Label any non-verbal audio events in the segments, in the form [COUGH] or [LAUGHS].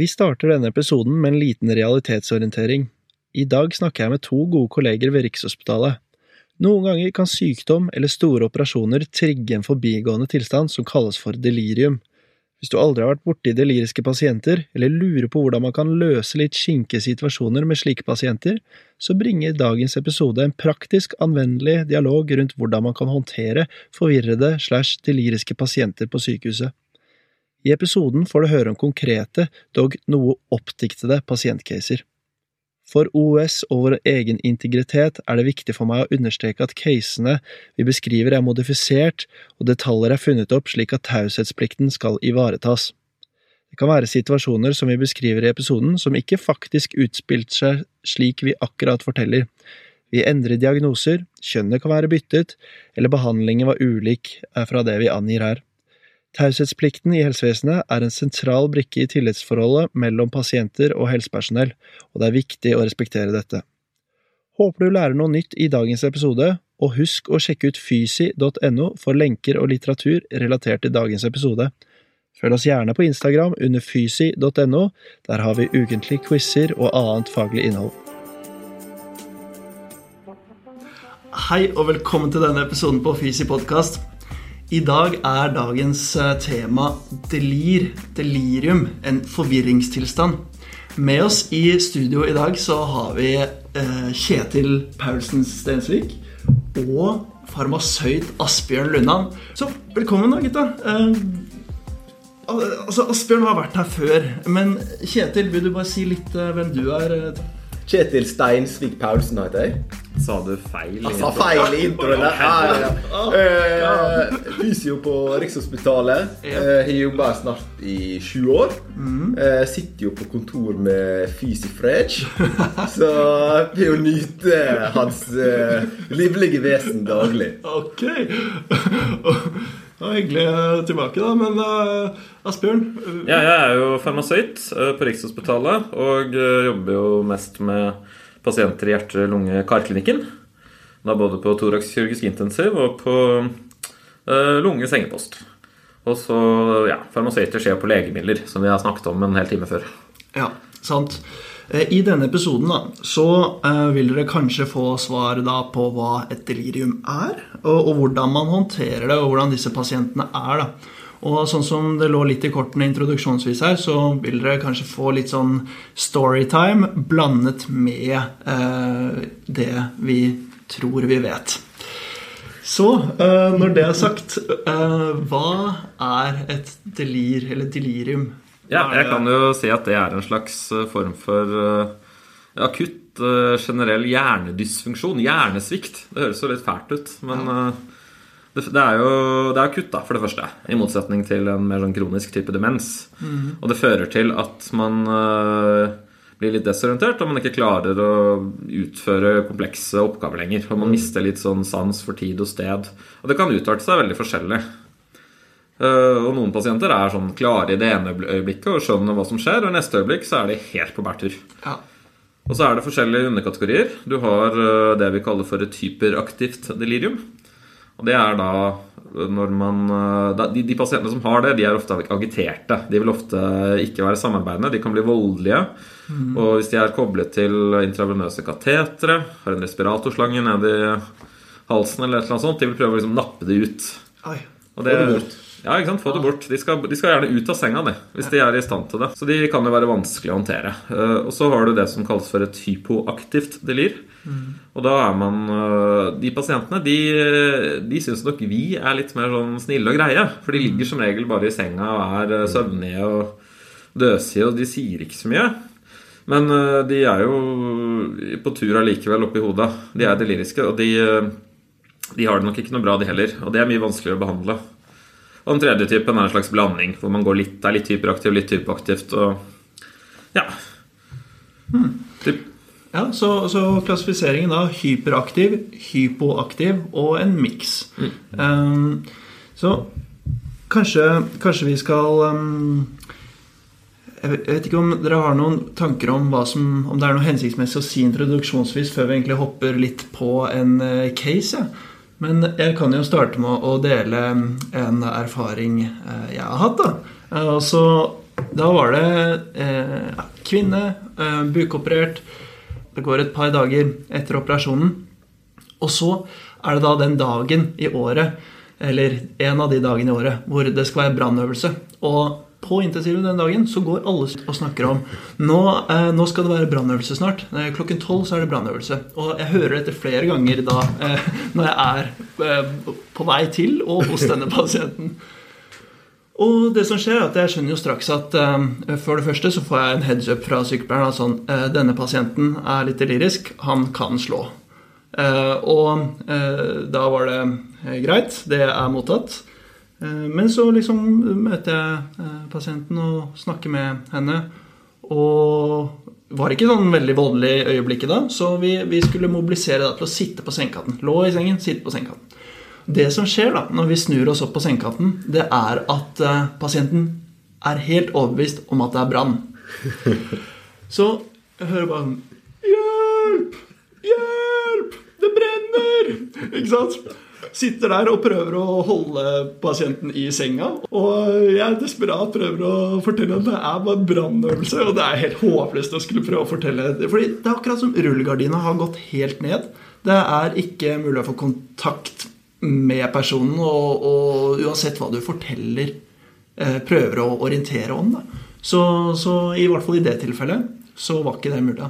Vi starter denne episoden med en liten realitetsorientering. I dag snakker jeg med to gode kolleger ved Rikshospitalet. Noen ganger kan sykdom eller store operasjoner trigge en forbigående tilstand som kalles for delirium. Hvis du aldri har vært borti deliriske pasienter, eller lurer på hvordan man kan løse litt skinkige situasjoner med slike pasienter, så bringer dagens episode en praktisk, anvendelig dialog rundt hvordan man kan håndtere forvirrede slash deliriske pasienter på sykehuset. I episoden får du høre om konkrete, dog noe oppdiktede pasientcaser. For OUS og vår egen integritet er det viktig for meg å understreke at casene vi beskriver er modifisert, og detaljer er funnet opp slik at taushetsplikten skal ivaretas. Det kan være situasjoner som vi beskriver i episoden som ikke faktisk utspilte seg slik vi akkurat forteller. Vi endrer diagnoser, kjønnet kan være byttet, eller behandlingen var ulik fra det vi angir her. Taushetsplikten i helsevesenet er en sentral brikke i tillitsforholdet mellom pasienter og helsepersonell, og det er viktig å respektere dette. Håper du lærer noe nytt i dagens episode, og husk å sjekke ut fysi.no for lenker og litteratur relatert til dagens episode. Følg oss gjerne på Instagram under fysi.no, der har vi ukentlige quizer og annet faglig innhold. Hei og velkommen til denne episoden på Fysi podkast. I dag er dagens eh, tema delir, delirium, en forvirringstilstand. Med oss i studio i dag så har vi eh, Kjetil Paulsen Stensvik og farmasøyt Asbjørn Lundan. Så velkommen, da, gutta. Eh, altså, Asbjørn har vært her før, men Kjetil, vil du bare si litt hvem du er? Kjetil Steinsvik Paulsen heter jeg. Sa du feil? Jeg sa feil i introen. Ja, ja, fysio på Rikshospitalet. Uh, har jobba snart i sju år. Uh, sitter jo på kontor med Fysi Fredge. [LAUGHS] Så vi jo nyte hans livlige vesen daglig. Ok. Det var hyggelig tilbake, da. Men uh, Asbjørn? Uh, ja, jeg er jo farmasøyt uh, på Rikshospitalet og jobber jo mest med pasienter i hjerte-, lunge-, karklinikken. Da både på thorax-kirurgisk intensiv og på lunge-sengepost. Og så ja, farmasøyter skjer på legemidler, som vi har snakket om en hel time før. Ja, sant. I denne episoden da, så uh, vil dere kanskje få svar da, på hva et delirium er, og, og, hvordan man håndterer det, og hvordan disse pasientene er. da. Og sånn som det lå litt i kortene introduksjonsvis her, så vil dere kanskje få litt sånn storytime blandet med eh, det vi tror vi vet. Så eh, når det er sagt, hva er et delir, eller delirium? Ja, jeg kan jo si at det er en slags form for uh, akutt uh, generell hjernedysfunksjon. Hjernesvikt. Det høres jo litt fælt ut, men det, det, er jo det er akutt, da, for det første. I motsetning til en mer sånn kronisk type demens. Mm. Og det fører til at man blir litt desorientert, og man ikke klarer å utføre komplekse oppgaver lenger. Og man mister litt sånn sans for tid og sted. Og det kan utarte seg veldig forskjellig. Uh, og noen pasienter er sånn klare i det ene øyeblikket og skjønner hva som skjer, og i neste øyeblikk så er de helt på bærtur. Ja. Og så er det forskjellige underkategorier. Du har uh, det vi kaller for et hyperaktivt delirium. Og det er da når man de, de, pasientene som har det, de er ofte agiterte. De vil ofte ikke være samarbeidende. De kan bli voldelige. Mm. Og hvis de er koblet til intravenøse katetre, har en respiratorslange ned i halsen eller et eller annet sånt, de vil prøve å liksom nappe det ut. Oi. Og det, ja, ikke sant? Få det bort. De skal, de skal, gjerne ut av senga de, hvis de er i stand til det. Så de kan jo være vanskelig å håndtere. Uh, og så har du det som kalles for et hypoaktivt delir. Mm. Og da er man uh, De pasientene de, de syns nok vi er litt mer sånn snille og greie. For de ligger som regel bare i senga og er uh, søvnige og døsige, og de sier ikke så mye. Men de er jo på tur allikevel oppi hodet. De er deliriske, og de, de har det nok ikke noe bra, de heller. Og det er mye vanskeligere å behandle. Og den tredje typen er en slags blanding, hvor man går litt, er litt hyperaktiv, litt hyperaktivt. Og ja. Hmm. Ja, så, så, klassifiseringen da hyperaktiv, hypoaktiv og en miks. Mm. Um, så kanskje, kanskje, vi skal um, jeg vet ikke om dere har noen tanker om, som, om det er noe hensiktsmessig å si introduksjonsvis før vi egentlig hopper litt på en uh, case. Ja. Men jeg kan jo starte med å dele en erfaring eh, jeg har hatt. da. Eh, så Da var det eh, kvinne, eh, bukoperert. Det går et par dager etter operasjonen. Og så er det da den dagen i året, eller en av de dagene i året, hvor det skal være brannøvelse. Og på intensiven den dagen så går alle og snakker om nå, eh, nå skal det være brannøvelse snart. Eh, klokken tolv så er det brannøvelse. Og jeg hører dette flere ganger da eh, når jeg er eh, på vei til og hos denne pasienten. Og det som skjer er at Jeg skjønner jo straks at uh, for det første så får jeg en heads up fra sykepleieren. sånn, uh, denne pasienten er litt delirisk. Han kan slå. Og da var det greit. Det er mottatt. Men så liksom møter jeg pasienten og snakker med henne. Og var ikke sånn veldig voldelig i øyeblikket da, så vi, vi skulle mobilisere da til å sitte på sengekanten. Lå i sengen, sitte på sengekanten. Det som skjer da, når vi snur oss opp på sengekanten, det er at uh, pasienten er helt overbevist om at det er brann. [LAUGHS] Så jeg hører bare sånn Hjelp! Hjelp! Det brenner! Ikke sant? Sitter der og prøver å holde pasienten i senga. Og jeg er desperat prøver å fortelle at det er bare en brannøvelse. Og det er helt håpløst å skulle prøve å fortelle. Fordi det er akkurat som rullegardina har gått helt ned. Det er ikke mulig å få kontakt med personen, og, og uansett hva du forteller, eh, prøver å orientere om. det. Så, så, i hvert fall i det tilfellet så var ikke det mulig.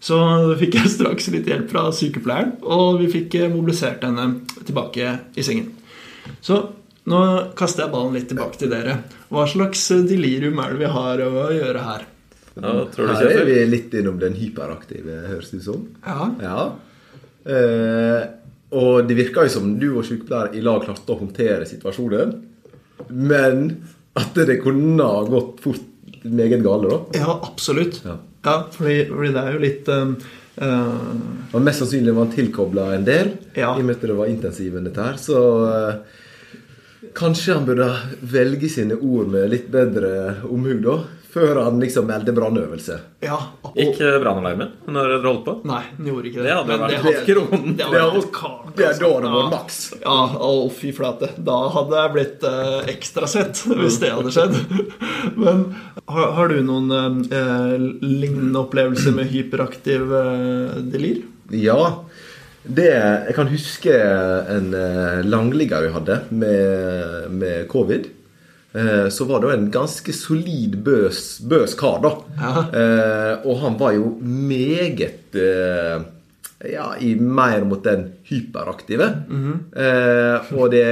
Så fikk jeg straks litt hjelp fra sykepleieren, og vi fikk eh, mobilisert henne tilbake i sengen. Så nå kaster jeg ballen litt tilbake til dere. Hva slags eh, delirium er det vi har å gjøre her? Ja, her er vi litt innom den hyperaktive, høres det ut som. Ja. ja. Eh, og det virker jo som du og sykepleier i lag klarte å håndtere situasjonen. Men at det kunne ha gått fort meget gale, da. Ja, absolutt. Ja, ja fordi, fordi, det er jo litt um, uh... Og Mest sannsynlig var han tilkobla en del, ja. i og med at det var intensiven, dette her. Så uh, kanskje han burde velge sine ord med litt bedre omhu, da før han liksom meldte brannøvelse. Ja, og... Gikk brannalarmen når dere holdt på? Nei, den gjorde ikke det. Det hadde vært det, kronen. Det, det, det, det er da det var maks. Ja, å fy flate. Da hadde jeg blitt eh, ekstra sett [LAUGHS] hvis det hadde skjedd. Men har, har du noen eh, lignende opplevelser med hyperaktiv eh, delir? Ja. Det, jeg kan huske en eh, langligger vi hadde med, med covid. Eh, så var det jo en ganske solid bøs, bøs kar, da. Ja. Eh, og han var jo meget eh, ja, i mer mot den hyperaktive. Mm -hmm. eh, og det,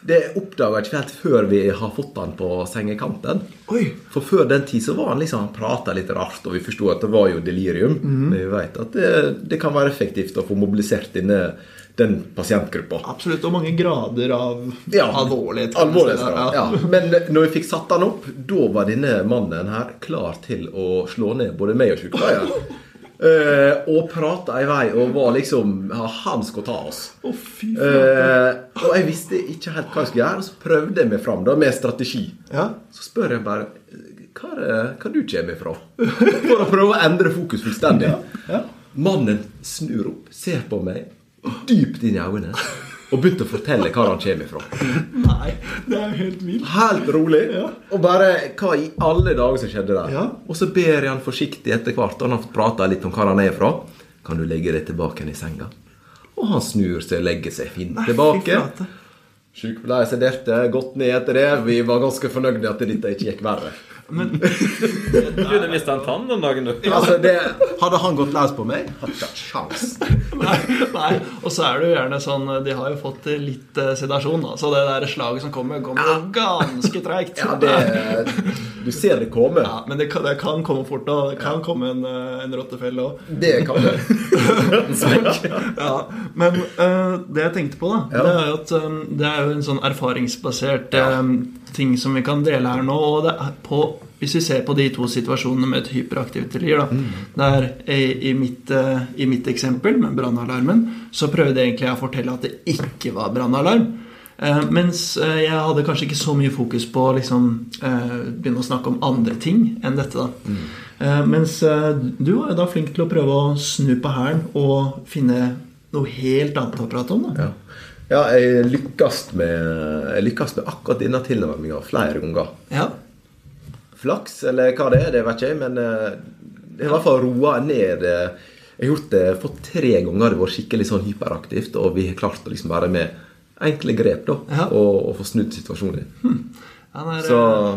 det oppdaga jeg ikke helt før vi har fått han på sengekanten. Oi. For før den tid så var han liksom Han prata litt rart, og vi forsto at det var jo delirium. Mm -hmm. Men vi vet at det, det, kan være effektivt å få mobilisert denne den pasientgruppa. Absolutt. Og mange grader av ja, alvorlighet. alvorlighet Ja. [LAUGHS] Men når vi fikk satt han opp, da var denne mannen her klar til å slå ned både meg og sykepleieren. [LAUGHS] Uh, og prata i vei og var liksom ja, Han skulle ta oss. Oh, fy uh, og jeg visste ikke helt hva jeg skulle gjøre, og så prøvde jeg meg fram da, med strategi. Ja. Så spør jeg bare hva, er, hva du kommer fra? For å prøve å endre fokus fullstendig. [LAUGHS] Ja. Mannen snur opp, ser på meg dypt inn i øynene og begynte å fortelle hva han kommer fra. Nei, det er jo helt vilt. Helt rolig. Ja. Og bare hva i alle dager som skjedde der. Ja. Og så ber jeg han forsiktig etter hvert, han har prata litt om hvor han er fra. Kan du legge deg tilbake i senga? Og han snur seg og legger seg fint Nei, tilbake. Sykepleier sederte godt ned etter det. Vi var ganske fornøyde at dette ikke gikk verre. Men Du kunne mista en tann den dagen, du. Altså, det, hadde han gått løs på meg, hadde ikke hatt sjans. Nei, nei, og så er det jo gjerne sånn De har jo fått litt uh, sedasjon, da. Så det der slaget som kommer, kommer jo ganske treigt. Ja, det, du ser det komme. Ja, men det kan, det kan komme fort, nå. det kan komme en, uh, en rottefelle òg. Det kan det. [LAUGHS] ja, men uh, det jeg tenkte på, da, Ja. det er jo at um, det er jo en sånn erfaringsbasert um, ting som vi kan dele her nå. Og det er på, hvis vi ser på de to situasjonene med et hyperaktivt delir, da, der i, i, mitt, uh, i mitt eksempel med brannalarmen, så prøvde egentlig jeg å fortelle at det ikke var brannalarm. Eh, mens eh, jeg hadde kanskje ikke så mye fokus på å liksom, eh, begynne å snakke om andre ting enn dette. da Eh, Mens eh, du var jo da flink til å prøve å snu på hælen og finne noe helt annet å prate om. da Ja. ja, jeg lykkes med, jeg lykkes med akkurat denne tilnærminga flere ganger. Ja. Flaks, eller hva det er, det vet jeg men eh, det har i hvert fall roa ned eh, Jeg har gjort det for tre ganger det har vært skikkelig sånn hyperaktivt, og vi har klart å liksom være med enkle grep da, Ja. og, og få snudd situasjonen. Han er, Så eh,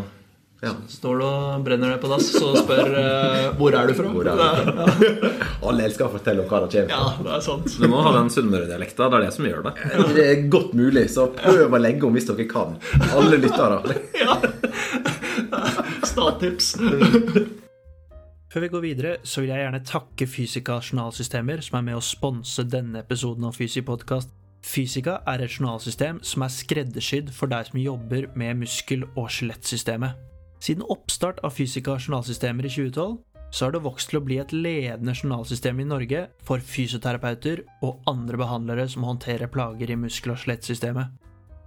ja. Står du og brenner deg på dass, så spør uh, hvor er du fra? Er du Ja. [LAUGHS] Alle elsker å fortelle om hva det kommer Ja, det er sant. Du må ha den sunnmøredialekta. Det er det som gjør det. Det er godt mulig, så prøv å legge om hvis dere kan. Alle lyttere. [LAUGHS] Ja. Stattips. [LAUGHS] Før vi går videre, så vil jeg gjerne takke Fysika journalsystemer, som er med å sponse denne episoden av Fysi-podkast. Fysika er et journalsystem som er skreddersydd for deg som jobber med muskel- og skjelettsystemet. Siden oppstart av Fysika journalsystemer i 2012, så har det vokst til å bli et ledende journalsystem i Norge for fysioterapeuter og andre behandlere som håndterer plager i muskel- og skjelettsystemet.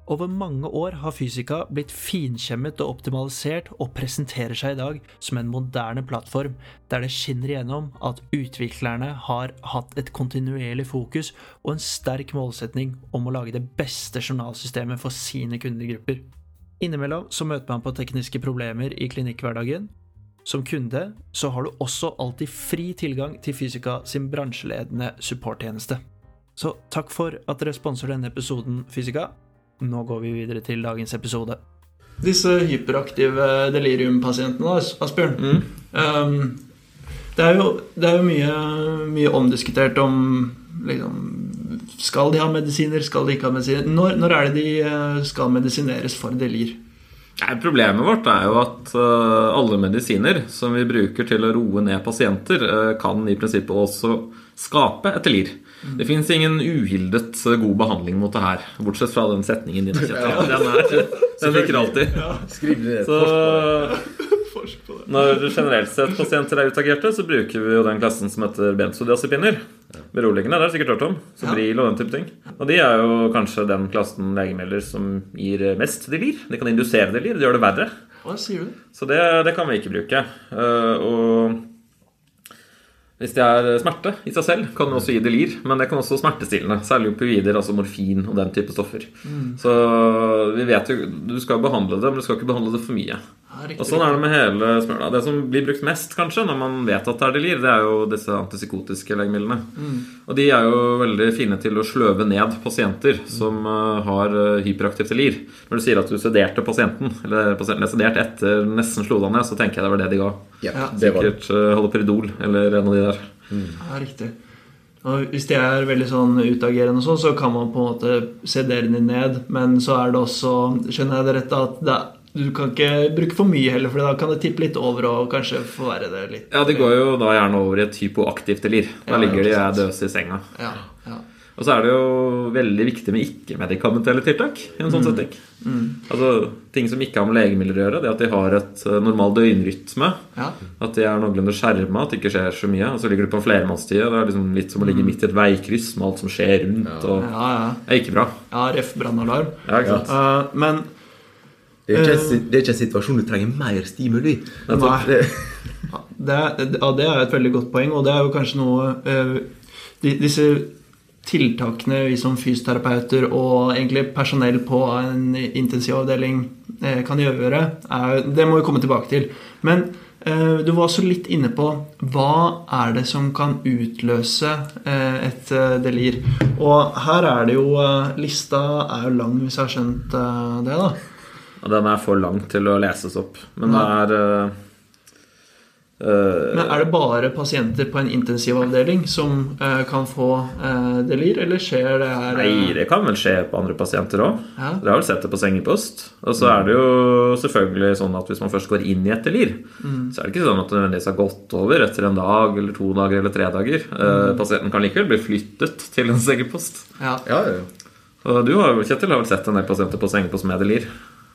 Over mange år har Fysika blitt finkjemmet og optimalisert og presenterer seg i dag som en moderne plattform der det skinner igjennom at utviklerne har hatt et kontinuerlig fokus og en sterk målsetning om å lage det beste journalsystemet for sine kundegrupper. Innimellom så møter man på tekniske problemer i klinikkhverdagen. Som kunde så har du også alltid fri tilgang til Fysika sin bransjeledende supporttjeneste. Så takk for at dere sponser denne episoden, Fysika. Nå går vi videre til dagens episode. Disse hyperaktive deliriumpasientene, Asbjørn. Um, det er jo, det er jo mye, mye omdiskutert om liksom, Skal de ha medisiner, skal de ikke ha medisiner? Når, når er det de eh, skal medisineres for delir? Nei, Problemet vårt er jo at eh, alle medisiner som vi bruker til å roe ned pasienter, eh, kan i prinsippet også skape et delir. Det fins ingen uhildet god behandling mot det her, bortsett fra den setningen din. Ja, Den, er, [LAUGHS] den virker alltid. Skriv det Så [LAUGHS] når generelt sett pasienter er utagerte, så bruker vi jo den klassen som heter benzodiazepiner. Beroligende, det har du sikkert hørt om. Sobril og den type ting. Og de er jo kanskje den klassen legemidler som gir mest delir. De kan indusere delir, det gjør det verre. Så det, det kan vi ikke bruke. Eh, og hvis det er smerte i seg selv, kan det også gi delir. Men det kan også smertestillende. Særlig opioider, altså morfin og den type stoffer. Så vi vet jo Du skal behandle det, men du skal ikke behandle det for mye. Og sånn er det med hele smøla. Det som blir brukt mest, kanskje, når man vet at det er delir, det er jo disse antipsykotiske legemidlene. Og de er jo veldig fine til å sløve ned pasienter som eh, har eh, hyperaktivt delir. Når du sier at du sederte pasienten, eller pasienten er sedert etter nesten slo deg ned, så tenker jeg det var det de ga. Ja, Ja, det var. Sikkert uh, haloperidol eller en av de der. Ja, riktig. Og hvis de er veldig sånn utagerende og sånn, så kan man på en måte sedere dem ned. Men så er det også, skjønner jeg det rett, at det, du kan ikke bruke for mye heller, for da kan det tippe litt over og kanskje forverre det litt. Ja, de går jo da gjerne over i et hypoaktivt delir. Da Ja, ligger de er døse i senga. Ja, ja. Og så er det jo veldig viktig med ikke-medikamentelle tiltak i en sånn setting. Altså Ting som ikke har med legemidler å gjøre, det at de har et eh, normal døgnrytme. ja. At de er noenlunde skjerma, at det ikke skjer så mye. Og så ligger du på en flermannstid. Det er liksom litt som å ligge midt i et veikryss med alt som skjer rundt. Og Ja, ja. Det er ikke bra. ja ref. brannalarm. Ja? Eh, men Det er, ikke en, det er ikke en situasjon du trenger mer stimuli. Nei. Det, Ja, det, er- ja, det er et veldig godt poeng, og det er jo kanskje noe eh, de, Disse tiltakene vi som fysioterapeuter og egentlig personell på en intensivavdeling eh, kan gjøre, er, det må vi komme tilbake til. Men eh, du var også litt inne på hva er det som kan utløse eh, et eh, delir. Og her er det jo eh, Lista er jo lang, hvis jeg har skjønt eh, det, da. Og den er for lang til å leses opp. Men det er eh, eh, Men Er det bare pasienter på en intensivavdeling som uh, kan få uh, delir, eller skjer det her uh... Nei, det kan vel skje på andre pasienter òg. Ja. Dere har vel sett det på sengepost. Og så er det jo selvfølgelig sånn at hvis man først går inn i et delir, Mm. så er det ikke sånn at det nødvendigvis har gått over etter en dag eller to dager eller tre dager. Eh, Mm. Pasienten kan likevel bli flyttet til en sengepost. Ja. ja, ja. Og du har Kjetil, har vel sett en del pasienter på sengepost med delir?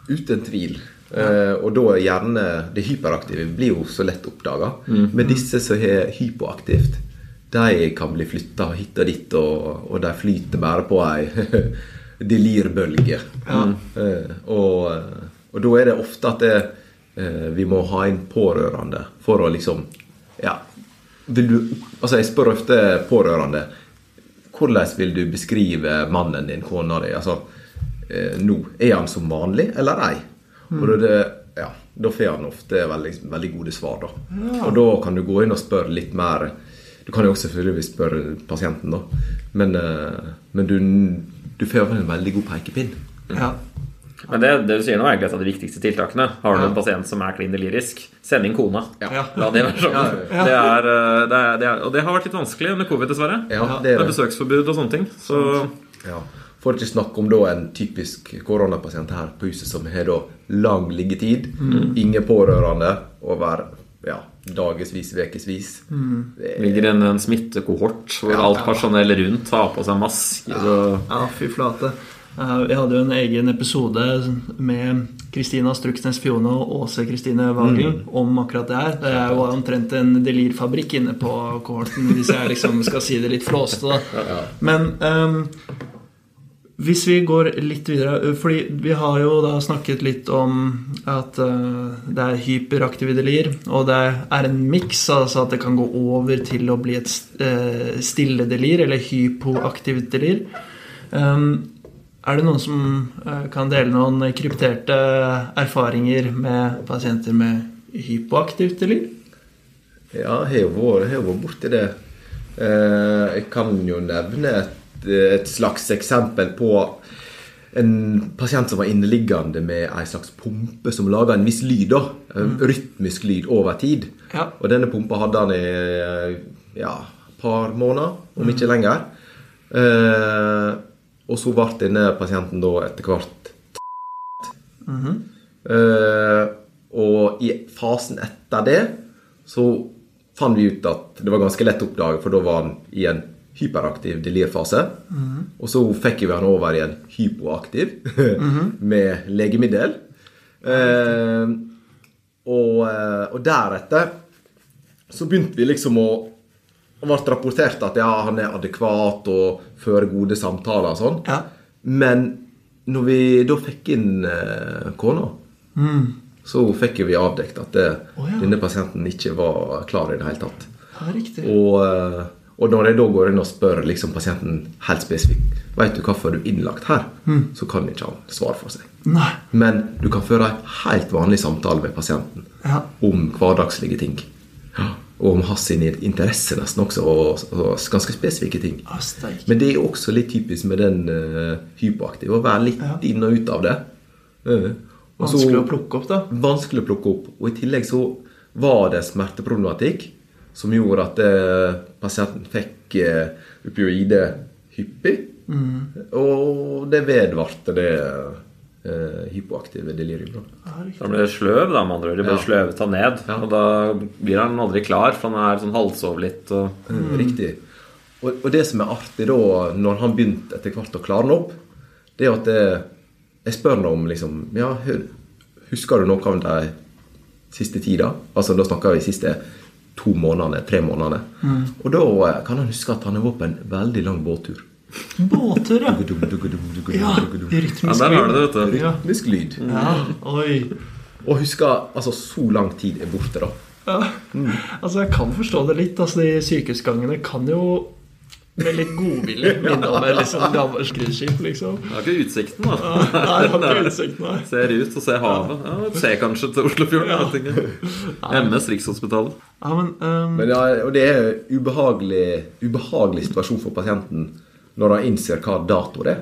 Uten tvil. Eh, og da gjerne Det hyperaktive blir jo så lett oppdaga. Men disse som har hypoaktivt, de kan bli flytta hit og dit, og, og de flyter bare på ei [LAUGHS] delirbølge. Eh, og, og da er det ofte at det, eh, vi må ha inn pårørende for å liksom Ja. Vil du Altså, jeg spør ofte pårørende hvordan vil du beskrive mannen din, kona di? Altså, nå, er han som vanlig, eller ei? Og da er det, ja, da får han ofte veldig, veldig gode svar. da. Og da kan du gå inn og spørre litt mer. Du kan jo også selvfølgelig spørre pasienten, da. Men, eh, men du, du får en veldig god pekepinn. Ja. Men det, det du sier nå, er egentlig et av de viktigste tiltakene. Har du Ja. en pasient som er klin delirisk, send inn kona. Ja. La det være sånn. Ja, Det er, eh, det er, det er, og det har vært litt vanskelig under covid, dessverre. Ja, det Med er det. besøksforbud og sånne ting. Så Ja. For ikke snakke om da en typisk koronapasient her på huset som har da lang liggetid, ingen pårørende over ja, dagevis, ukevis. Mm. er- ligger en, en smittekohort hvor alt personell rundt tar på seg masker. Og, Ja, fy flate. Eh, Vi hadde jo en egen episode med Kristina Struksnes Fjone og Åse Kristine Wagel om akkurat det her. Det er jo omtrent en delirfabrikk inne på kohorten, hvis jeg liksom skal si det litt flåste. Men ehm, hvis vi går litt videre Fordi vi har jo da snakket litt om at eh, det er hyperaktive delir, og det er en miks, altså at det kan gå over til å bli et uh, stille delir, eller hypoaktivt delir. Um, er det noen som eh, kan dele noen krypterte erfaringer med pasienter med hypoaktivt delir? Ja, jeg har vært, borti det. Eh, jeg kan jo nevne et, et slags eksempel på en pasient som var inneliggende med ei slags pumpe som laga en viss lyd. da, en Rytmisk lyd over tid. Ja. Og denne pumpa hadde han i eh, ja, et par måneder, om ikke lenger. Eh, og så ble denne pasienten da etter hvert Eh, og i fasen etter det så fant vi ut at det var ganske lett å oppdage, for da var han i en hyperaktiv delirfase. Og så fikk vi han over i en hypoaktiv [LAUGHS] med legemiddel. Eh, og, eh, og deretter så begynte vi liksom å Det ble rapportert at ja, han er adekvat og fører gode samtaler og sånn. Ja. Men når vi da fikk inn eh, kona, så fikk vi avdekt at det, oh, ja. denne pasienten ikke var klar i det hele tatt. Ja, riktig. Og, eh, og når jeg da går inn og spør liksom pasienten helt spesifikt Vet du hvorfor du er innlagt her, så kan ikke han svare for seg. Nei. Men du kan føre en helt vanlig samtale med pasienten Ja. om hverdagslige ting. Ja. Og om hans sine interesser nesten også, og, og ganske spesifikke ting. Asteik. Men det er også litt typisk med den uh, hypoaktive, å være litt Ja. inn og ut av det. Uh, så- Vanskelig å plukke opp, da. Vanskelig å plukke opp. Og i tillegg så var det smerteproblematikk som gjorde at eh, pasienten fikk eh, opioide hyppig. Og det vedvarte det eh, hypoaktive delirium. Ja. Han ble sløv, da, med andre ord. De blir Ja. sløvet han ned. Ja. Og da blir han aldri klar, for han er sånn halvsov litt. Og... Mm. Riktig. Og, og det som er artig da, når han begynte etter hvert å klare den opp, det er at det, jeg spør ham om liksom Ja, husker du noe av de siste tida? Altså, da snakker vi siste to månedene, tre månedene. Og da eh, kan han huske at han har vært på en veldig lang båttur. Båttur, ja. Ja, Ja, rytmisk der har du det, vet du. Ja. Rytmisk lyd. ja. Oi. Og husker altså så lang tid er borte, da. Ja. Altså, jeg kan forstå det litt. Altså, de sykehusgangene kan jo med litt godvilje [LAUGHS] minne om et liksom, gammelt cruiseskip, liksom. Det er ikke utsikten, da. Nei, jeg har ikke utsikten, nei. Ser ut og ser havet. Ja, ser kanskje til Oslofjorden. Ja. MS Rikshospitalet. Ja, men, um, Men ja, og det er ubehagelig, ubehagelig situasjon for pasienten når han innser hva dato det er,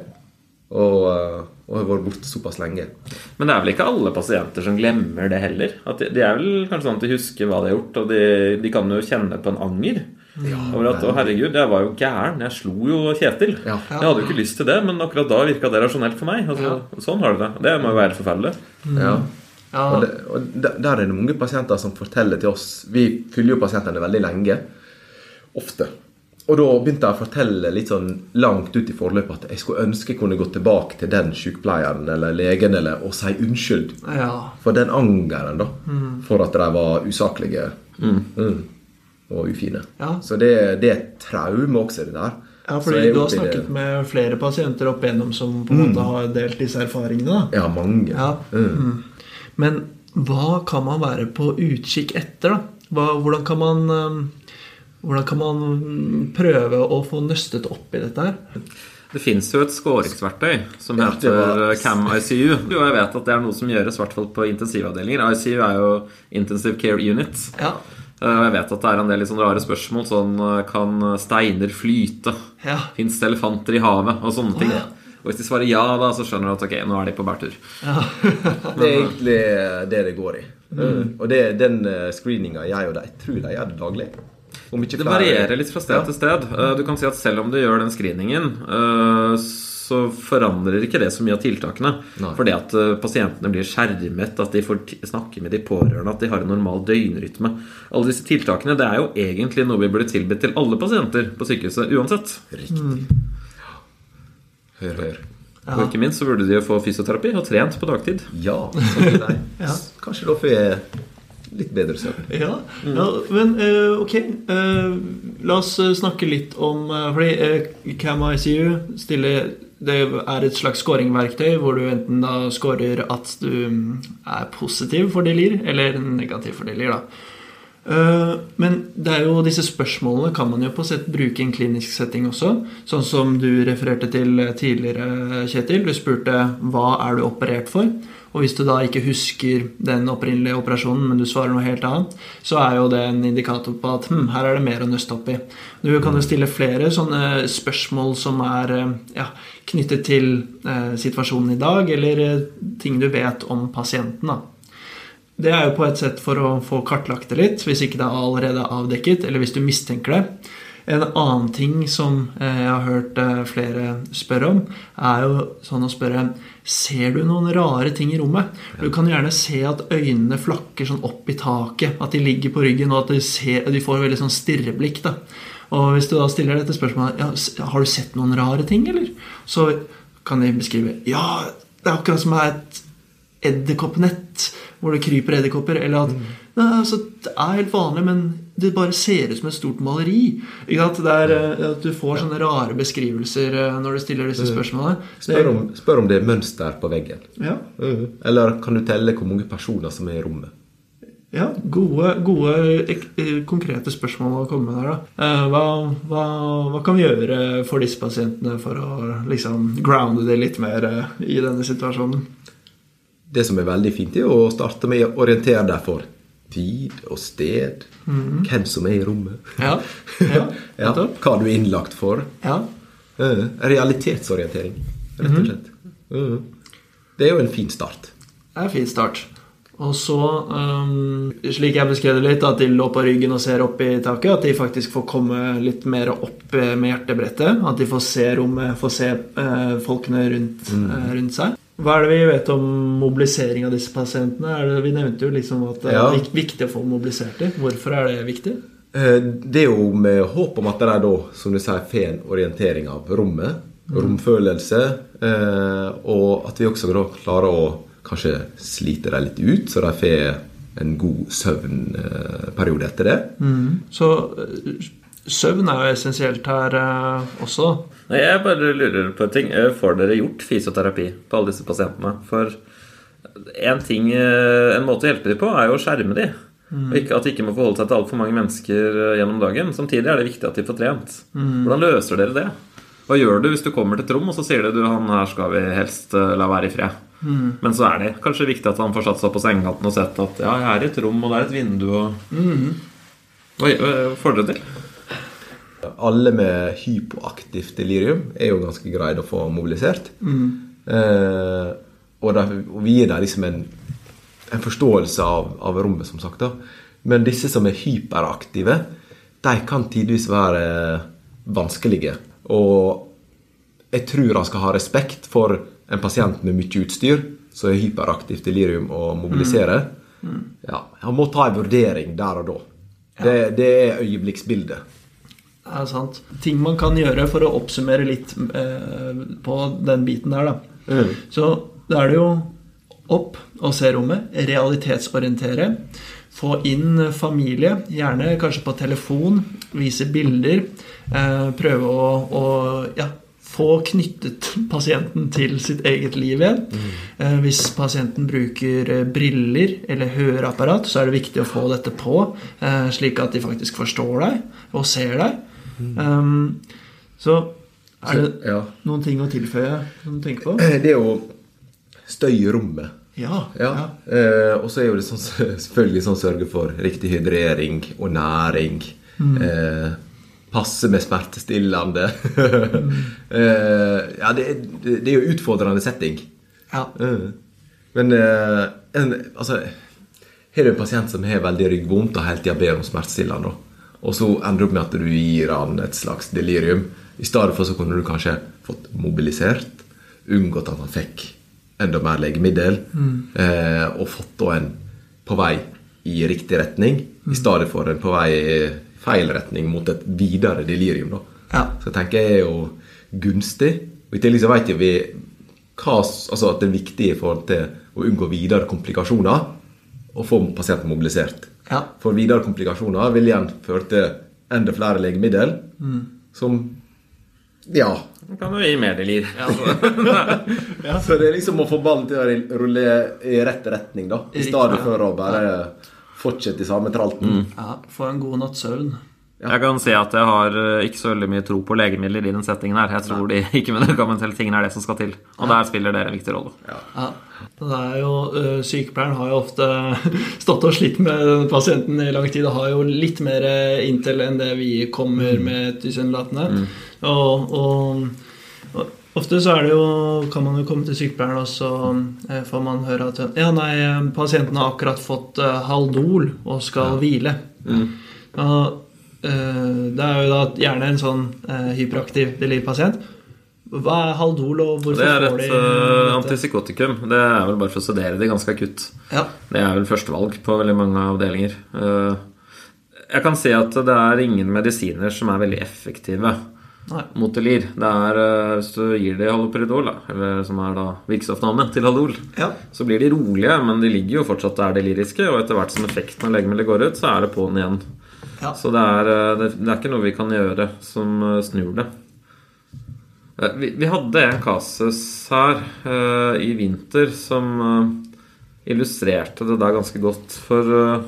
og, eh, og har vært borte såpass lenge. Men det er vel ikke alle pasienter som glemmer det heller? At de, de er vel kanskje sånn at de husker hva de har gjort, og de, de kan jo kjenne på en anger. over at, å herregud, jeg var jo gæren. Jeg slo jo Kjetil. Ja. Jeg hadde jo ikke lyst til det, men akkurat da virka det rasjonelt for meg. Altså, Sånn har det det. Det må jo være forferdelig forferdelig. Ja. Ja, Og, det, og der der er det mange pasienter som forteller til oss Vi følger jo pasientene veldig lenge. Ofte. Og da begynte jeg å fortelle litt sånn langt ut i forløpet at jeg skulle ønske jeg kunne gå tilbake til den sykepleieren eller legen eller, og si unnskyld ja. for den angeren, da. For at de var usaklige mm, og ufine. Ja. Så det, det er et traume også, det der. Ja, fordi jeg du har snakket med flere pasienter opp igjennom som på en måte har delt disse erfaringene. da. Ja, mange. Ja. Men hva kan man være på utkikk etter, da? Hva, hvordan kan man um, hvordan kan man prøve å få nøstet opp i dette her? Det fins jo et skåringsverktøy som Ja, heter Cam ICU. Og jeg vet at det er noe som gjøres, i hvert fall på intensivavdelinger. ICU er jo Intensive Care Unit. Ja. Eh, Og jeg vet at det er en del litt sånn rare spørsmål, sånn eh, Kan steiner flyte? Ja. Fins det elefanter i havet? Og sånne ting. ja. Og hvis de svarer ja, da, så skjønner du at ok, nå er de på bærtur. [LAUGHS] Det er egentlig det det går i. Og det, den screeninga jeg og de. Tror de gjør det daglig. Om ikke Det varierer litt fra sted Ja. til sted. Eh, Du kan si at selv om du gjør den screeningen, eh, så forandrer ikke det så mye av tiltakene. Nei. Fordi at eh, pasientene blir skjermet, at de får snakke med de pårørende, at de har en normal døgnrytme. Alle disse tiltakene det er jo egentlig noe vi burde tilbudt til alle pasienter på sykehuset uansett. Riktig. Hør, hør. Og ikke minst så burde de jo få fysioterapi og trent på dagtid. Ja, sånn. [LAUGHS] Ja. Kanskje da får jeg litt bedre søvn. Ja, ja men eh, ok. eh, la oss eh, snakke litt om Fordi uh, Cam ICU stiller det er et slags scoringverktøy hvor du enten da scorer at du mm, er positiv for delir, eller negativ for delir. da. Eh, Men det er jo disse spørsmålene kan man jo på sett bruke i en klinisk setting også. Sånn som du refererte til tidligere, Kjetil. Du spurte hva er du operert for. Og hvis du da ikke husker den opprinnelige operasjonen, men du svarer noe helt annet, så er jo det en indikator på at hm, her er det mer å nøste opp i. Du kan jo stille flere sånne spørsmål som er eh, ja, knyttet til eh, situasjonen i dag, eller eh, ting du vet om pasienten. da. Det er jo på et sett for å få kartlagt det litt, hvis ikke det er allerede avdekket, eller hvis du mistenker det. En annen ting som eh, jeg har hørt eh, flere spørre om, er jo sånn å spørre Ser du noen rare ting i rommet? Du kan gjerne se at øynene flakker sånn opp i taket, at de ligger på ryggen, og at de, ser, de får veldig sånn stirreblikk. da. Og hvis du da stiller dette spørsmålet ja, Har du sett noen rare ting, eller? Så kan de beskrive Ja, det er akkurat som et edderkoppnett hvor det kryper edderkopper. Eller at Nei, altså, det er helt vanlig, men det bare ser ut som et stort maleri. Det er eh, At du får sånne rare beskrivelser eh, når du stiller disse spørsmålene. Spør om, spør om det er mønster på veggen. Ja, Eller kan du telle hvor mange personer som er i rommet? ja gode, gode eh, konkrete spørsmål å komme med der. da. Hva, hva, hva kan vi gjøre for disse pasientene for å liksom grounde det litt mer i denne situasjonen? Det som er veldig fint, er å starte med å orientere deg for tid og sted. Hvem som er i rommet. Ja, ja, [LAUGHS] Ja, hva du er innlagt for. Ja. Eh, realitetsorientering, rett og slett. Eh, Det er jo en fin start. Det er en fin start. Og så, um, slik jeg beskrev det litt, at de lå på ryggen og ser opp i taket. At de faktisk får komme litt mer opp eh, med hjertebrettet. At de får se rommet, får se uh, folkene rundt, eh, rundt seg. Hva er det vi vet om mobilisering av disse pasientene? Er det, vi nevnte jo liksom at det er Ja. viktig å få mobilisert dem. Hvorfor er det viktig? Eh, Det er jo med håp om at de da, som du sier, får en orientering av rommet. Romfølelse. eh, Og at vi også da klarer å kanskje slite dem litt ut, så de får en god søvnperiode etter det. Så eh, søvn er jo essensielt her eh, også. Jeg bare lurer på en ting. Eh, Får dere gjort fysioterapi på alle disse pasientene? For en, ting, eh, en måte å hjelpe dem på, er jo å skjerme dem. Og ikke, at de ikke må forholde seg til altfor mange mennesker gjennom dagen. Samtidig er det viktig at de får trent. Hvordan løser dere det? Hva gjør du hvis du kommer til et rom og så sier du, du han her skal vi helst la være i fred? Men så er det kanskje viktig at han får satt seg på sengekanten og sett at ja, jeg er i et rom, og det er et vindu og Hva hva får dere til? Alle med hypoaktivt delirium er jo ganske greide å få mobilisert. Eh, og, der, og vi gir dem liksom en, en forståelse av, av rommet, som sagt. da. Men disse som er hyperaktive, de kan tidvis være vanskelige. Og jeg tror han skal ha respekt for en pasient med mye utstyr som er hyperaktivt delirium og mobiliserer. Ja, han må ta en vurdering der og da. Det, det er øyeblikksbildet. Er sant. Ting man kan gjøre for å oppsummere litt eh, på den biten der, da. Så da er det jo opp og se rommet. Realitetsorientere. Få inn familie, gjerne kanskje på telefon. Vise bilder. Eh, prøve å, å ja, få knyttet pasienten til sitt eget liv igjen. Eh, hvis pasienten bruker eh, briller eller høreapparat, så er det viktig å få dette på, eh, slik at de faktisk forstår deg og ser deg. Um, så Er det Ja. noen ting å tilføye som du tenker på? Det er jo støy i rommet. Ja. Ja. Eh, og så er jo det sånn, selvfølgelig sånn sørge for riktig hydrering og næring. Eh, passe med smertestillende. [LAUGHS] eh, ja, det, det, er jo utfordrende setting. ja. Eh, Men eh, en, altså Har du en pasient som har veldig ryggvondt og hele tida ber om smertestillende, og så ender det opp med at du gir han et slags delirium I stedet for så kunne du kanskje fått mobilisert, unngått at han fikk enda mer legemiddel, eh, og fått da en på vei i riktig retning, i stedet for en på vei i feil retning mot et videre delirium. da. Ja. Så jeg tenker jeg er jo gunstig. Og i tillegg så vet vi hva, altså at det er viktig i forhold til å unngå videre komplikasjoner og få pasienten mobilisert. Ja. For videre komplikasjoner vil igjen føre til enda flere legemiddel som Ja. Da kan jo gi mer delir. [LAUGHS] Så det er liksom å få ballen til å rulle i rett retning, da. I stedet for å bare fortsette i samme tralten. ja. Få en god natts søvn. Jeg kan si at jeg har eh, ikke så veldig mye tro på legemidler i den settingen her. Jeg tror de ikke-medikamentelle tingene er det som skal til. Og der spiller dere en viktig rolle. Ja. Det er jo, øh, Sykepleieren har jo ofte [LAUGHS] stått og slitt med denne pasienten i lang tid og har jo litt mer øh, intel enn det vi kommer med tilsynelatende. Og, og, og ofte så er det jo, kan man jo komme til sykepleieren, og så øh, får man høre at ja, nei, pasienten har akkurat fått Haldol og skal hvile. Og, øh, det er jo da gjerne en sånn hyperaktiv delirpasient. Hva er Haldol, og hvorfor Det er et de uh, antipsykotikum. Det er vel bare for å studere de ganske akutt. Ja. Det er vel førstevalg på veldig mange avdelinger. Eh, Jeg kan si at det er ingen medisiner som er veldig effektive Nei. mot delir. Det er eh, Hvis du gir dem haloperidol, eller som er da virkestoffnavnet til Haldol, Ja. så blir de rolige, men de ligger jo fortsatt der deliriske, og etter hvert som effekten av legemiddelet går ut, så er det på'n igjen. Ja. Så det er, eh, det, det er ikke noe vi kan gjøre som eh, snur det. Eh, Vi, vi hadde en kasus her uh, i vinter som uh, illustrerte det der ganske godt. For uh,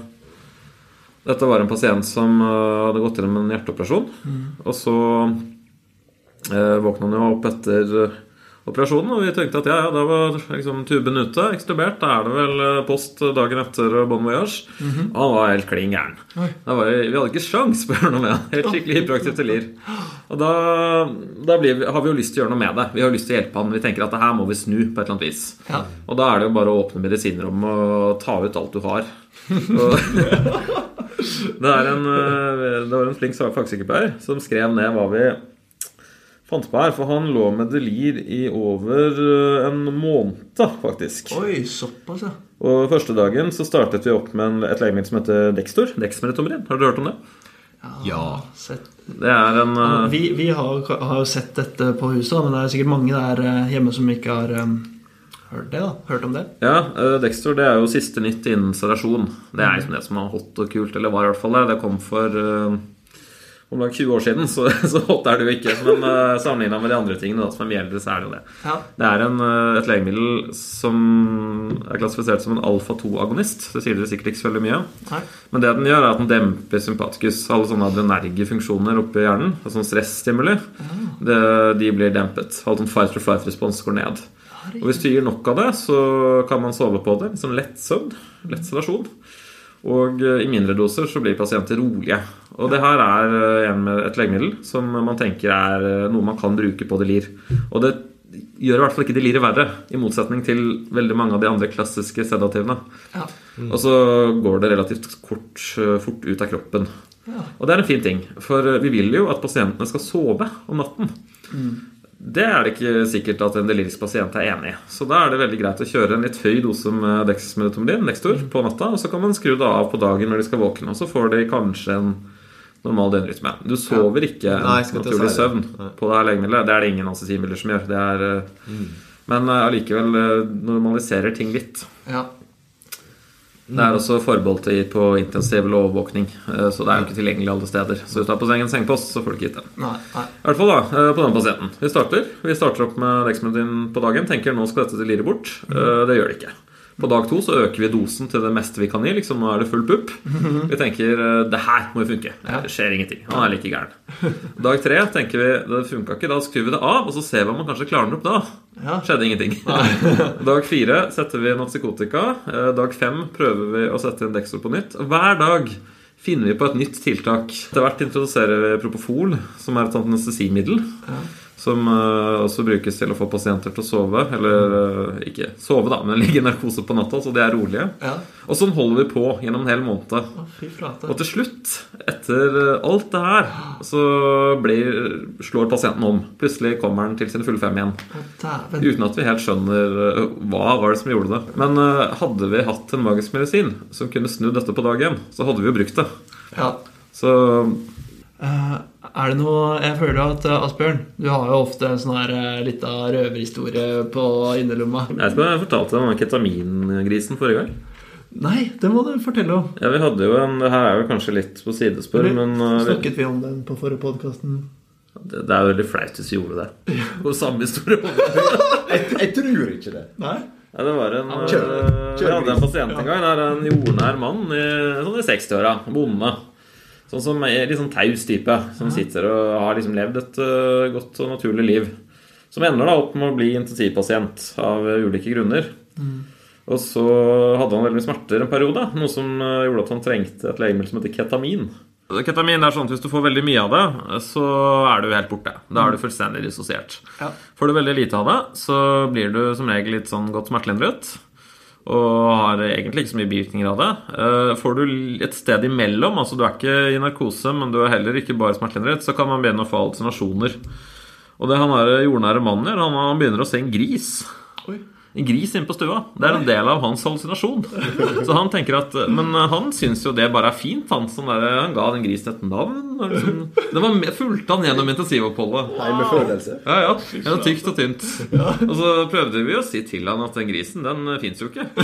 dette var en pasient som hadde gått gjennom en hjerteoperasjon. Og så våkna han jo opp etter operasjonen, og vi tenkte at ja, ja, da var liksom tuben ute, ekstubert. Da er det vel eh, post dagen etter Bon Voyage. Og han var helt klin gæren. Vi hadde ikke sjans [LAUGHS] på å gjøre noe med han. Helt skikkelig hyperaktiv til lir. Og da, da vi, har vi jo lyst til å gjøre noe med det. Vi har lyst til å hjelpe han, vi tenker at det her må vi snu på et eller annet vis. Ja. Og da er det jo bare å åpne medisinrommet og ta ut alt du har. [LAUGHS] Det, er en, eh, det var en flink fagsykepleier som skrev ned hva vi fant på her. For han lå med delir i over eh, en måned, faktisk. Oi, såpass, ja. Og første dagen så startet vi opp med et legemiddel som heter Dextor. Dexmedetomrin. Har dere hørt om det? Ja. Sett. Det er en eh, Vi, vi har, har jo sett dette på huset, men det er sikkert mange der eh, hjemme som ikke har um, hørt det. da, Hørt om det. Ja, uh, Dextor det er jo siste nytt innen sedasjon. Det er liksom det som er hot og kult, eller var i hvert fall det. Det kom for uh, om lag 20 år siden, så, [LAUGHS] så hot er det jo ikke. Men uh, sammenligna med de andre tingene da, som er mye eldre, så er det jo det. Ja. Det er en, eh, et legemiddel som er klassifisert som en alfa-2-agonist. Det sier dere sikkert ikke så veldig mye. Ja. Men det den gjør, er at den demper sympatikus, Alle sånne adrenerge funksjoner oppi hjernen, altså sånn Ja. det, de blir dempet. Alt sånn fight or flight-respons går ned. Og hvis du gir nok av det, så kan man sove på det. Sånn lett søvn. Lett sedasjon. Og eh, i mindre doser så blir pasienter rolige. Og det her er eh, en med et legemiddel som man tenker er eh, noe man kan bruke på delir. Og det gjør i hvert fall ikke deliret verre, i motsetning til veldig mange av de andre klassiske sedativene. Ja. Og så går det relativt kort, fort ut av kroppen. Ja. Og det er en fin ting, for vi vil jo at pasientene skal sove om natten. Det er det ikke sikkert at en delirisk pasient er enig i. Så da er det veldig greit å kjøre en litt høy dose med dexmedetomidin, Dextor, på natta, og så kan man skru det av på dagen når de skal våkne, og så får de kanskje en normal døgnrytme. Du sover ikke en Nei, naturlig søvn på det her legemiddelet. Det er det ingen anestesimidler som gjør. Det er, eh, Mm. Men eh, allikevel eh, normaliserer ting litt. Ja. Det er også forbeholdt på intensiv lovvåkning overvåkning, eh, så det er jo ikke tilgjengelig alle steder. Så hvis du er på sengen sengepost, så får du ikke gitt den. Nei. Nei. I hvert fall da, eh, på den pasienten. Vi starter Vi starter opp med Dexmedin på dagen. Tenker nå skal dette deliret bort. Mm. Det gjør det ikke. På dag to så øker vi dosen til det meste vi kan gi. liksom Nå er det full pupp. Vi tenker eh, det her må jo funke. Det skjer ingenting. Han er like gæren. Dag tre tenker vi det funka ikke. Da skrur vi det av, og så ser vi om man kanskje klarer den opp da. Skjedde ingenting. [LAUGHS] Dag fire setter vi Notsikotika. Eh, Dag fem prøver vi å sette inn Dextro på nytt. Hver dag finner vi på et nytt tiltak. Etter hvert introduserer vi Propofol, som er et sånt anestesimiddel. Som eh, også brukes til å få pasienter til å sove. Eller eh, ikke sove, da, men [LAUGHS] ligge i narkose på natta, så de er rolige. Ja. Og sånn holder vi på gjennom en hel måned. Og til slutt, etter alt det her, så blir, slår pasienten om. Plutselig kommer han til sin fulle fem igjen. Uten at vi helt skjønner eh, hva var det som gjorde det. Men hadde vi hatt en magisk medisin som kunne snudd dette på dag én, så hadde vi jo brukt det. Ja. Så Eh, er det noe Jeg føler at eh, Asbjørn, du har jo ofte en sånn her uh, lita røverhistorie på innerlomma. jeg jeg fortalte deg om den ketamingrisen forrige gang. Nei, det må du fortelle om. Ja, vi hadde jo en, her er jo kanskje litt på sidespor, men eh, Snakket vi om den på forrige podkasten? det, det er jo veldig flaut hvis vi gjorde det. Og samme historie. [LAUGHS] Jeg, jeg tror ikke det. Nei? Ja, det var en kjører, kjører. Kjør Vi hadde en pasient en gang. Det er en jordnær mann i, sånn i 60-åra. Bonde. Sånn som er litt sånn taus type. Som sitter og har liksom levd et uh, godt og naturlig liv. Som ender da opp med å bli intensivpasient av ulike grunner. Og så hadde han veldig smerter en periode, noe som eh, gjorde at han trengte et legemiddel som heter ketamin. Ketamin er sånn at Hvis du får veldig mye av det, så er du helt borte. Da er du fullstendig dissosiert. Ja. Får du veldig lite av det, så blir du som regel litt sånn godt smertelindret. Og har egentlig ikke så mye bivirkninger av det. Eh, Får du et sted imellom, altså du er ikke i narkose, men du er heller ikke bare smertelindret, så kan man begynne å få hallusinasjoner. Og det han er jordnære mannen gjør, han, han begynner å se en gris. Oi. En gris inne på stua. Det er en del av hans hallusinasjon. Så han tenker at Men han syns jo det bare er fint. Han, som der, han ga den grisen et navn. Liksom, det var med, fulgte han gjennom intensivoppholdet. Heimefølelse. Ja, ja. Det tykt og tynt. Og så prøvde vi å si til han at den grisen, den fins jo ikke. [LAUGHS]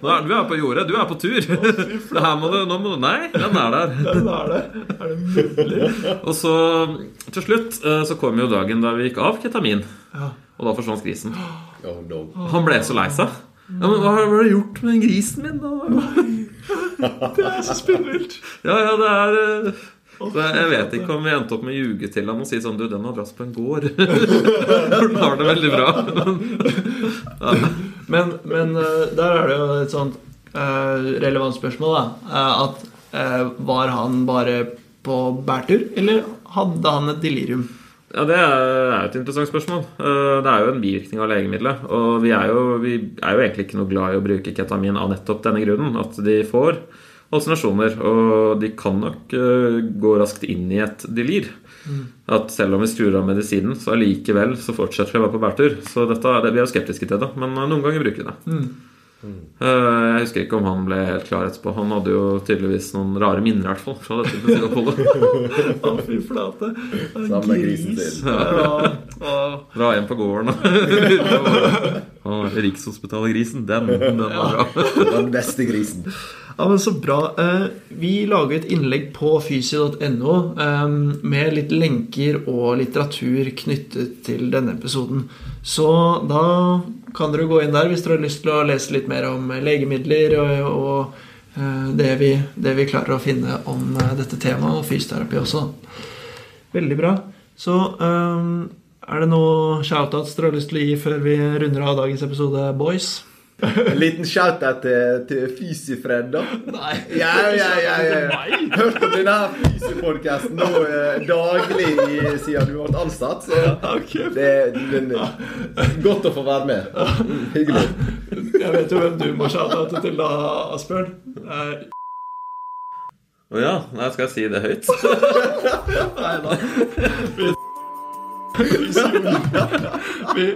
Nå er, du er på jordet, du er på tur. Det her må du, nå må du Nei, den er der. Den er det. Er det mulig? Og så til slutt eh, så kom jo dagen da vi gikk av ketamin. Ja. Og da forsvant grisen. Oh, no. Han ble så lei seg. Ja, men hva har du gjort med den grisen min, da? [LAUGHS] Det er så spinnvilt. Ja, ja, det er eh, så Jeg vet ikke om vi endte opp med å ljuge til ham og si sånn Du, den har dratt på en gård. [LAUGHS] For den har det veldig bra. [LAUGHS] Men, men eh, der er det jo et sånt eh, relevant spørsmål, da. Eh, at eh, var han bare på bærtur, eller hadde han et delirium? Ja, Det er et interessant spørsmål. Eh, Det er jo en bivirkning av legemiddelet. Og vi er, jo, vi er jo egentlig ikke noe glad i å bruke ketamin av nettopp denne grunnen. At de får hallusinasjoner. Og de kan nok eh, gå raskt inn i et delir. At selv om vi skrur av medisinen, så allikevel så fortsetter vi å være på bærtur. Så dette, vi er jo skeptiske til det, men eh, noen ganger bruker vi det. Eh, Jeg husker ikke om han ble helt klar etterpå. Han hadde jo tydeligvis noen rare minner i hvert fall fra dette intensivoppholdet. Å, fy flate. En Samla gris. grisen sin. Ja, ja. Dra hjem på gården og [LAUGHS] Rikshospitalet-grisen, den, den var bra. [LAUGHS] Den beste grisen. Ja, men Så bra. Eh, Vi lager et innlegg på fysio.no eh, med litt lenker og litteratur knyttet til denne episoden. Så da kan dere gå inn der hvis dere har lyst til å lese litt mer om legemidler og, og eh, det, vi, det vi klarer å finne om eh, dette temaet, og fysioterapi også. Veldig bra. Så eh, er det noe shoutouts dere har lyst til å gi før vi runder av dagens episode, boys? En liten shout-out til, til Fysifred, da. Nei. Ja, ja, ja, ja. Hørt om denne Fysi-podkasten eh, daglig i- siden du ble ansatt. Så det, er godt å få være med. Mm, Hyggelig. Jeg vet jo hvem du må shout-out til da, Asbjørn. Eh, Å ja, nei, skal jeg si det høyt? [LAUGHS] Nei da. [LAUGHS] Vi,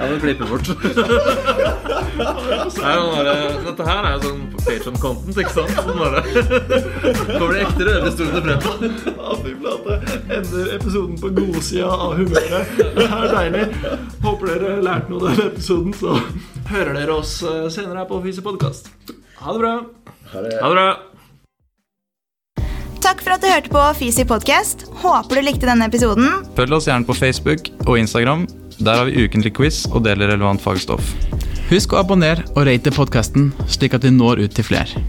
Ja, det klipper bort. [LAUGHS] Bare, dette her er jo sånn Patreon-content, ikke sant? Sånn bare Kommer de ekte røverhistoriene frem? ja, fy flate. Ender episoden på godsida av humøret. Det er deilig. Håper dere lærte noe av denne episoden, så hører dere oss eh, senere her på Fise podkast. Ha det bra. Ha det. Ha det bra. Takk for at du hørte på Fysi podcast. Håper du likte denne episoden. Følg oss gjerne på Facebook og Instagram. Der har vi ukentlig quiz og deler relevant fagstoff. Husk å abonnere og rate podkasten, slik at vi når ut til flere.